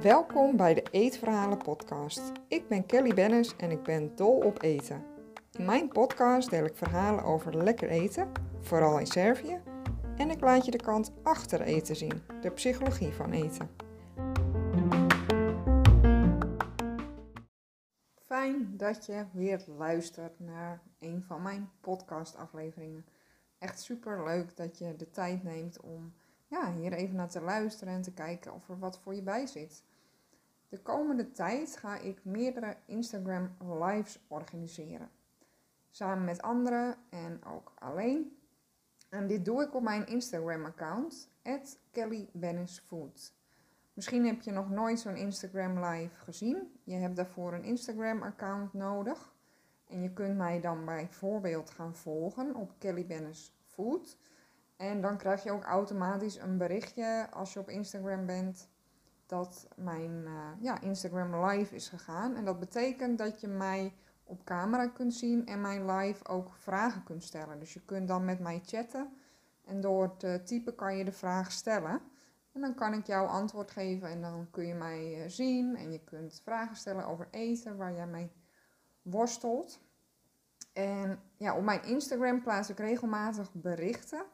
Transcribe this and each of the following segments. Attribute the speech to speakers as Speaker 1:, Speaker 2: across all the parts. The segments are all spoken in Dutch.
Speaker 1: Welkom bij de Eetverhalen podcast. Ik ben Kelly Bennis en ik ben dol op eten. In mijn podcast deel ik verhalen over lekker eten, vooral in Servië, en ik laat je de kant achter eten zien, de psychologie van eten. Fijn dat je weer luistert naar een van mijn podcastafleveringen. Echt super leuk dat je de tijd neemt om ja, hier even naar te luisteren en te kijken of er wat voor je bij zit. De komende tijd ga ik meerdere Instagram lives organiseren. Samen met anderen en ook alleen. En dit doe ik op mijn Instagram account, @kellybennisfood. Misschien heb je nog nooit zo'n Instagram live gezien. Je hebt daarvoor een Instagram account nodig. En je kunt mij dan bijvoorbeeld gaan volgen op Kelly Food. En dan krijg je ook automatisch een berichtje als je op Instagram bent dat mijn uh, ja, Instagram live is gegaan. En dat betekent dat je mij op camera kunt zien en mijn live ook vragen kunt stellen. Dus je kunt dan met mij chatten en door te typen kan je de vraag stellen. En dan kan ik jou antwoord geven en dan kun je mij eh, zien en je kunt vragen stellen over eten waar jij mee worstelt. En ja, op mijn Instagram plaats ik regelmatig berichten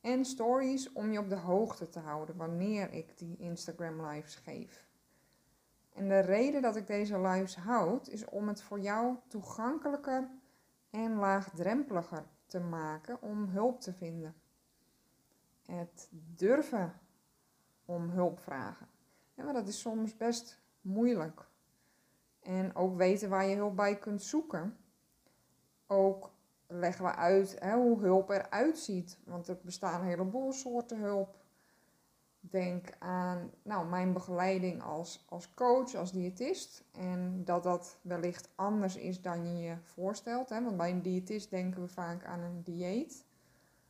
Speaker 1: en stories om je op de hoogte te houden wanneer ik die Instagram lives geef. En de reden dat ik deze lives houd is om het voor jou toegankelijker en laagdrempeliger te maken om hulp te vinden. Het durven om hulp vragen. Maar dat is soms best moeilijk. En ook weten waar je hulp bij kunt zoeken. Ook leggen we uit hè, hoe hulp eruit ziet. Want er bestaan een heleboel soorten hulp. Denk aan nou, mijn begeleiding als, als coach, als diëtist. En dat dat wellicht anders is dan je je voorstelt. Hè? Want bij een diëtist denken we vaak aan een dieet.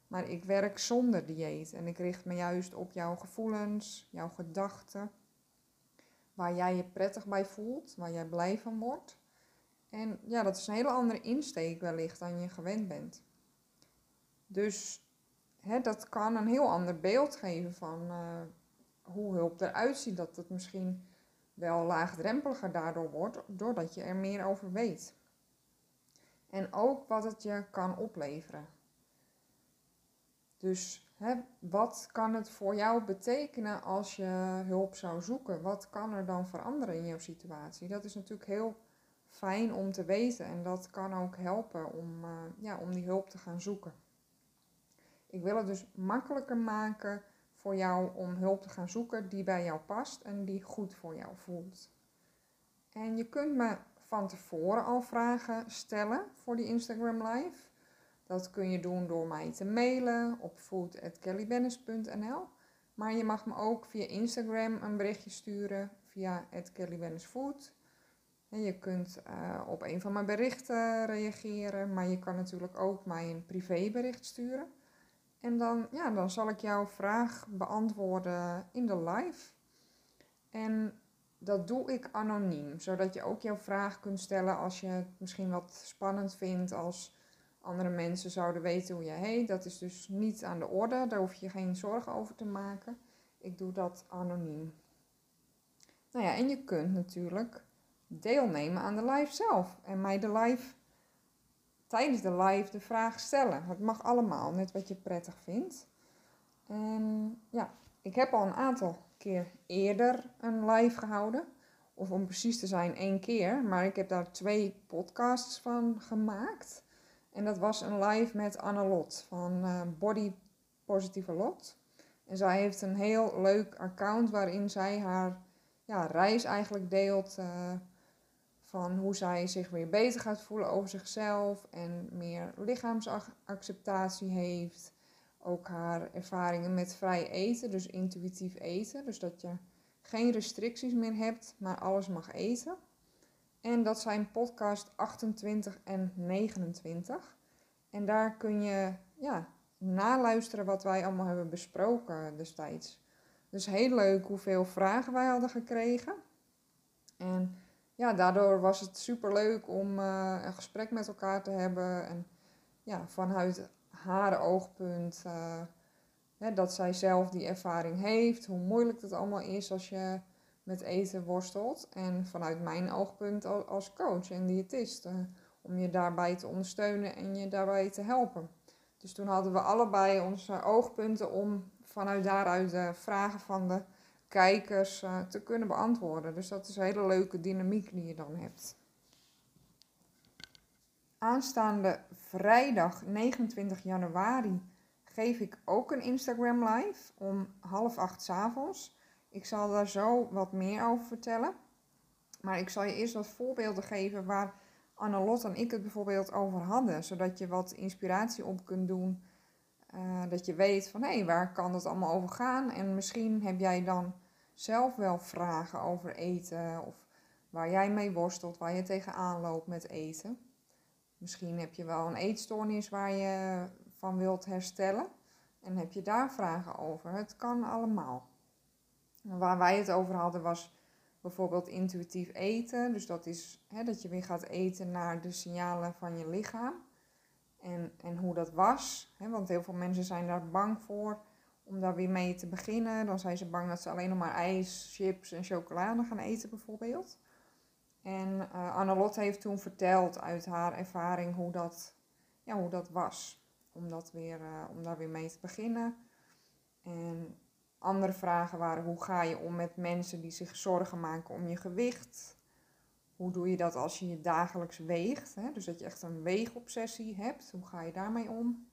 Speaker 1: Maar ik werk zonder dieet. En ik richt me juist op jouw gevoelens, jouw gedachten. Waar jij je prettig bij voelt, waar jij blij van wordt. En ja, dat is een hele andere insteek wellicht dan je gewend bent. Dus hè, dat kan een heel ander beeld geven van uh, hoe hulp eruit ziet. Dat het misschien wel laagdrempeliger daardoor wordt, doordat je er meer over weet. En ook wat het je kan opleveren. Dus hè, wat kan het voor jou betekenen als je hulp zou zoeken? Wat kan er dan veranderen in jouw situatie? Dat is natuurlijk heel fijn om te weten en dat kan ook helpen om, uh, ja, om die hulp te gaan zoeken. Ik wil het dus makkelijker maken voor jou om hulp te gaan zoeken die bij jou past en die goed voor jou voelt. En je kunt me van tevoren al vragen stellen voor die Instagram Live. Dat kun je doen door mij te mailen op food.kellybennis.nl. Maar je mag me ook via Instagram een berichtje sturen via kellybennisfood. Je kunt uh, op een van mijn berichten reageren, maar je kan natuurlijk ook mij een privébericht sturen. En dan, ja, dan zal ik jouw vraag beantwoorden in de live. En dat doe ik anoniem, zodat je ook jouw vraag kunt stellen als je het misschien wat spannend vindt als andere mensen zouden weten hoe je heet. Dat is dus niet aan de orde, daar hoef je geen zorgen over te maken. Ik doe dat anoniem. Nou ja, en je kunt natuurlijk deelnemen aan de live zelf. En mij de live, tijdens de live, de vraag stellen. Het mag allemaal, net wat je prettig vindt. En ja, ik heb al een aantal keer eerder een live gehouden. Of om precies te zijn, één keer. Maar ik heb daar twee podcasts van gemaakt. En dat was een live met Anne Lot van uh, Body Positive Lot. En zij heeft een heel leuk account waarin zij haar ja, reis eigenlijk deelt. Uh, van hoe zij zich weer beter gaat voelen over zichzelf en meer lichaamsacceptatie heeft. Ook haar ervaringen met vrij eten, dus intuïtief eten. Dus dat je geen restricties meer hebt, maar alles mag eten. En dat zijn podcast 28 en 29. En daar kun je ja, naluisteren wat wij allemaal hebben besproken destijds. Dus heel leuk hoeveel vragen wij hadden gekregen. En ja, daardoor was het super leuk om uh, een gesprek met elkaar te hebben. En ja, vanuit haar oogpunt uh, hè, dat zij zelf die ervaring heeft, hoe moeilijk het allemaal is als je met eten worstelt. En vanuit mijn oogpunt als coach en diëtist, uh, om je daarbij te ondersteunen en je daarbij te helpen. Dus toen hadden we allebei onze oogpunten om vanuit daaruit de vragen van de kijkers uh, te kunnen beantwoorden. Dus dat is een hele leuke dynamiek die je dan hebt. Aanstaande vrijdag 29 januari geef ik ook een Instagram live om half acht s avonds. Ik zal daar zo wat meer over vertellen. Maar ik zal je eerst wat voorbeelden geven waar Annelot en ik het bijvoorbeeld over hadden. Zodat je wat inspiratie op kunt doen. Uh, dat je weet van hé, hey, waar kan het allemaal over gaan? En misschien heb jij dan zelf wel vragen over eten. Of waar jij mee worstelt, waar je tegenaan loopt met eten. Misschien heb je wel een eetstoornis waar je van wilt herstellen. En heb je daar vragen over? Het kan allemaal. Waar wij het over hadden was bijvoorbeeld intuïtief eten. Dus dat is hè, dat je weer gaat eten naar de signalen van je lichaam. En, en hoe dat was. Hè, want heel veel mensen zijn daar bang voor om daar weer mee te beginnen. Dan zijn ze bang dat ze alleen nog maar ijs, chips en chocolade gaan eten bijvoorbeeld. En uh, Annelot heeft toen verteld uit haar ervaring hoe dat, ja, hoe dat was. Om, dat weer, uh, om daar weer mee te beginnen. En andere vragen waren hoe ga je om met mensen die zich zorgen maken om je gewicht? Hoe doe je dat als je je dagelijks weegt? Hè? Dus dat je echt een weegobsessie hebt. Hoe ga je daarmee om?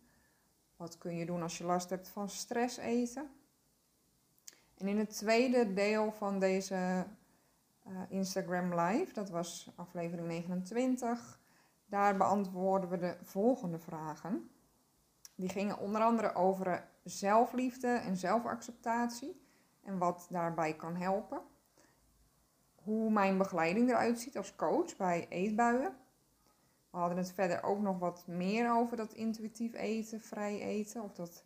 Speaker 1: Wat kun je doen als je last hebt van stress eten? En in het tweede deel van deze uh, Instagram Live, dat was aflevering 29, daar beantwoorden we de volgende vragen. Die gingen onder andere over zelfliefde en zelfacceptatie en wat daarbij kan helpen. Hoe mijn begeleiding eruit ziet als coach bij eetbuien. We hadden het verder ook nog wat meer over dat intuïtief eten, vrij eten, of dat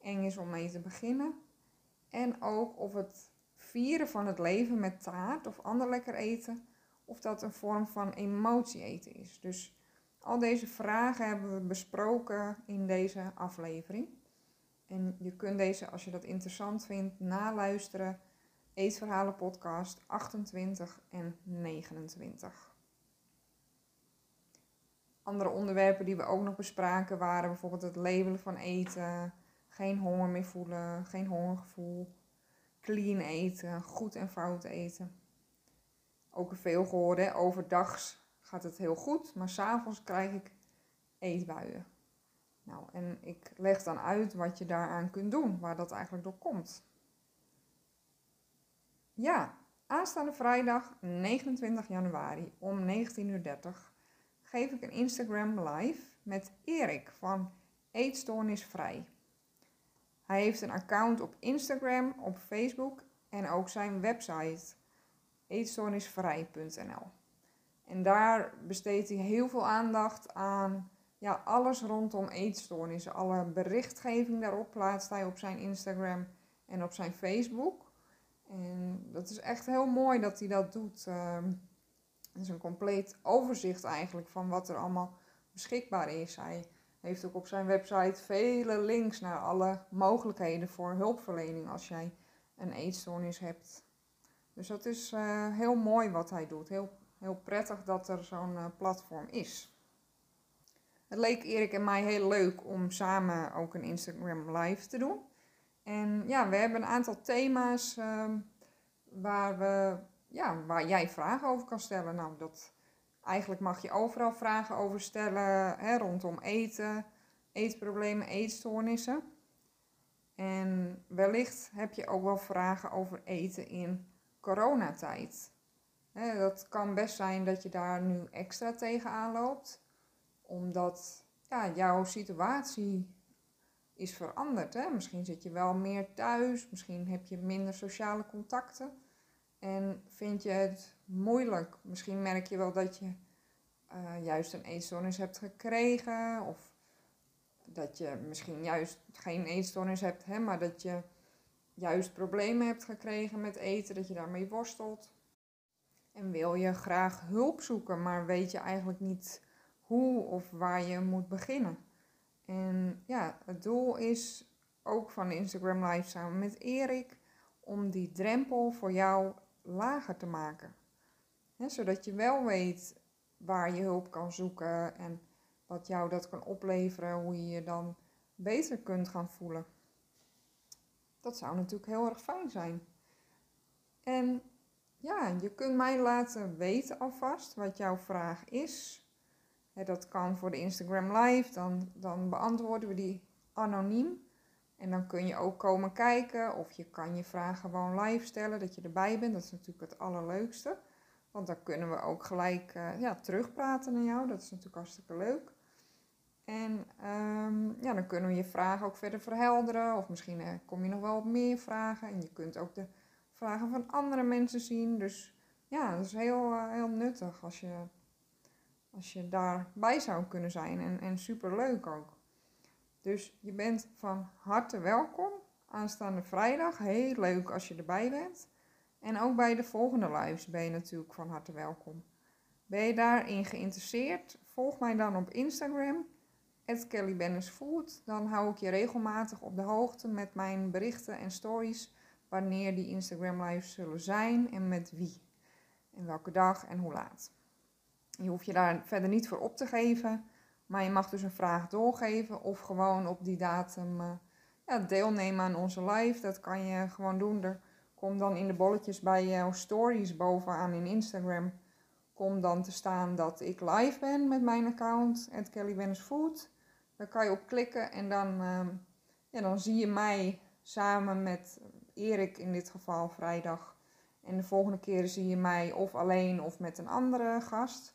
Speaker 1: eng is om mee te beginnen. En ook of het vieren van het leven met taart of ander lekker eten, of dat een vorm van emotie eten is. Dus al deze vragen hebben we besproken in deze aflevering. En je kunt deze, als je dat interessant vindt, naluisteren. Eetverhalen podcast 28 en 29. Andere onderwerpen die we ook nog bespraken waren bijvoorbeeld het labelen van eten, geen honger meer voelen, geen hongergevoel, clean eten, goed en fout eten. Ook veel gehoorde, overdags gaat het heel goed, maar s'avonds krijg ik eetbuien. Nou, en ik leg dan uit wat je daaraan kunt doen, waar dat eigenlijk door komt. Ja, aanstaande vrijdag 29 januari om 19.30 uur geef ik een Instagram live met Erik van Eetstoornisvrij. Hij heeft een account op Instagram, op Facebook en ook zijn website eetstoornisvrij.nl. En daar besteedt hij heel veel aandacht aan ja, alles rondom eetstoornissen. Alle berichtgeving daarop plaatst hij op zijn Instagram en op zijn Facebook. En dat is echt heel mooi dat hij dat doet. Ehm, het is een compleet overzicht eigenlijk van wat er allemaal beschikbaar is. Hij heeft ook op zijn website vele links naar alle mogelijkheden voor hulpverlening als jij een eetstoornis hebt. Dus dat is uh, heel mooi wat hij doet. Heel, heel prettig dat er zo'n uh, platform is. Het leek Erik en mij heel leuk om samen ook een Instagram live te doen. En ja, we hebben een aantal thema's uh, waar, we, ja, waar jij vragen over kan stellen. Nou, dat, eigenlijk mag je overal vragen over stellen hè, rondom eten, eetproblemen, eetstoornissen. En wellicht heb je ook wel vragen over eten in coronatijd. Hè, dat kan best zijn dat je daar nu extra tegenaan loopt omdat ja, jouw situatie is veranderd. Hè? Misschien zit je wel meer thuis, misschien heb je minder sociale contacten. En vind je het moeilijk. Misschien merk je wel dat je uh, juist een eetstoornis hebt gekregen. Of dat je misschien juist geen eetstoornis hebt, hè, maar dat je juist problemen hebt gekregen met eten, dat je daarmee worstelt. En wil je graag hulp zoeken, maar weet je eigenlijk niet hoe of waar je moet beginnen. En ja, het doel is ook van Instagram Live samen met Erik, om die drempel voor jou lager te maken. zodat je wel weet waar je hulp kan zoeken en wat jou dat kan opleveren, hoe je je dan beter kunt gaan voelen. Dat zou natuurlijk heel erg fijn zijn. En ja, je kunt mij laten weten alvast wat jouw vraag is. Dat kan voor de Instagram Live, dan, dan beantwoorden we die anoniem. En dan kun je ook komen kijken of je kan je vraag gewoon live stellen, dat je erbij bent. Dat is natuurlijk het allerleukste. Want dan kunnen we ook gelijk uh, ja, terugpraten naar jou. Dat is natuurlijk hartstikke leuk. En um, ja, dan kunnen we je vragen ook verder verhelderen. Of misschien uh, kom je nog wel op meer vragen. En je kunt ook de vragen van andere mensen zien. Dus ja, dat is heel, uh, heel nuttig als je, als je daarbij zou kunnen zijn. En, en super leuk ook. Dus je bent van harte welkom aanstaande vrijdag. Heel leuk als je erbij bent. En ook bij de volgende lives ben je natuurlijk van harte welkom. Ben je daarin geïnteresseerd? Volg mij dan op Instagram, @kellybennisfood. Dan hou ik je regelmatig op de hoogte met mijn berichten en stories wanneer die Instagram lives zullen zijn en met wie. En welke dag en hoe laat. Je hoeft je daar verder niet voor op te geven. Maar je mag dus een vraag doorgeven of gewoon op die datum uh, ja, deelnemen aan onze live. Dat kan je gewoon doen. Er komt dan in de bolletjes bij jouw stories bovenaan in Instagram. Kom dan te staan dat ik live ben met mijn account, at Kelly Food. Daar kan je op klikken en dan, ja, dan zie je mij samen met Erik in dit geval vrijdag. En de volgende keren zie je mij of alleen of met een andere gast.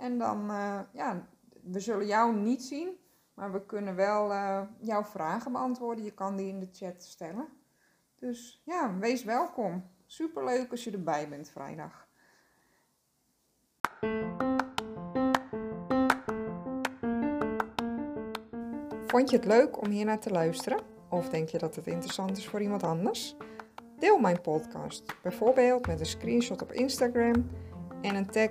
Speaker 1: En dan, uh, ja, we zullen jou niet zien, maar we kunnen wel uh, jouw vragen beantwoorden. Je kan die in de chat stellen. Dus ja, wees welkom. Superleuk als je erbij bent vrijdag. Vond je het leuk om hier naar te luisteren? Of denk je dat het interessant is voor iemand anders? Deel mijn podcast, bijvoorbeeld met een screenshot op Instagram en een tag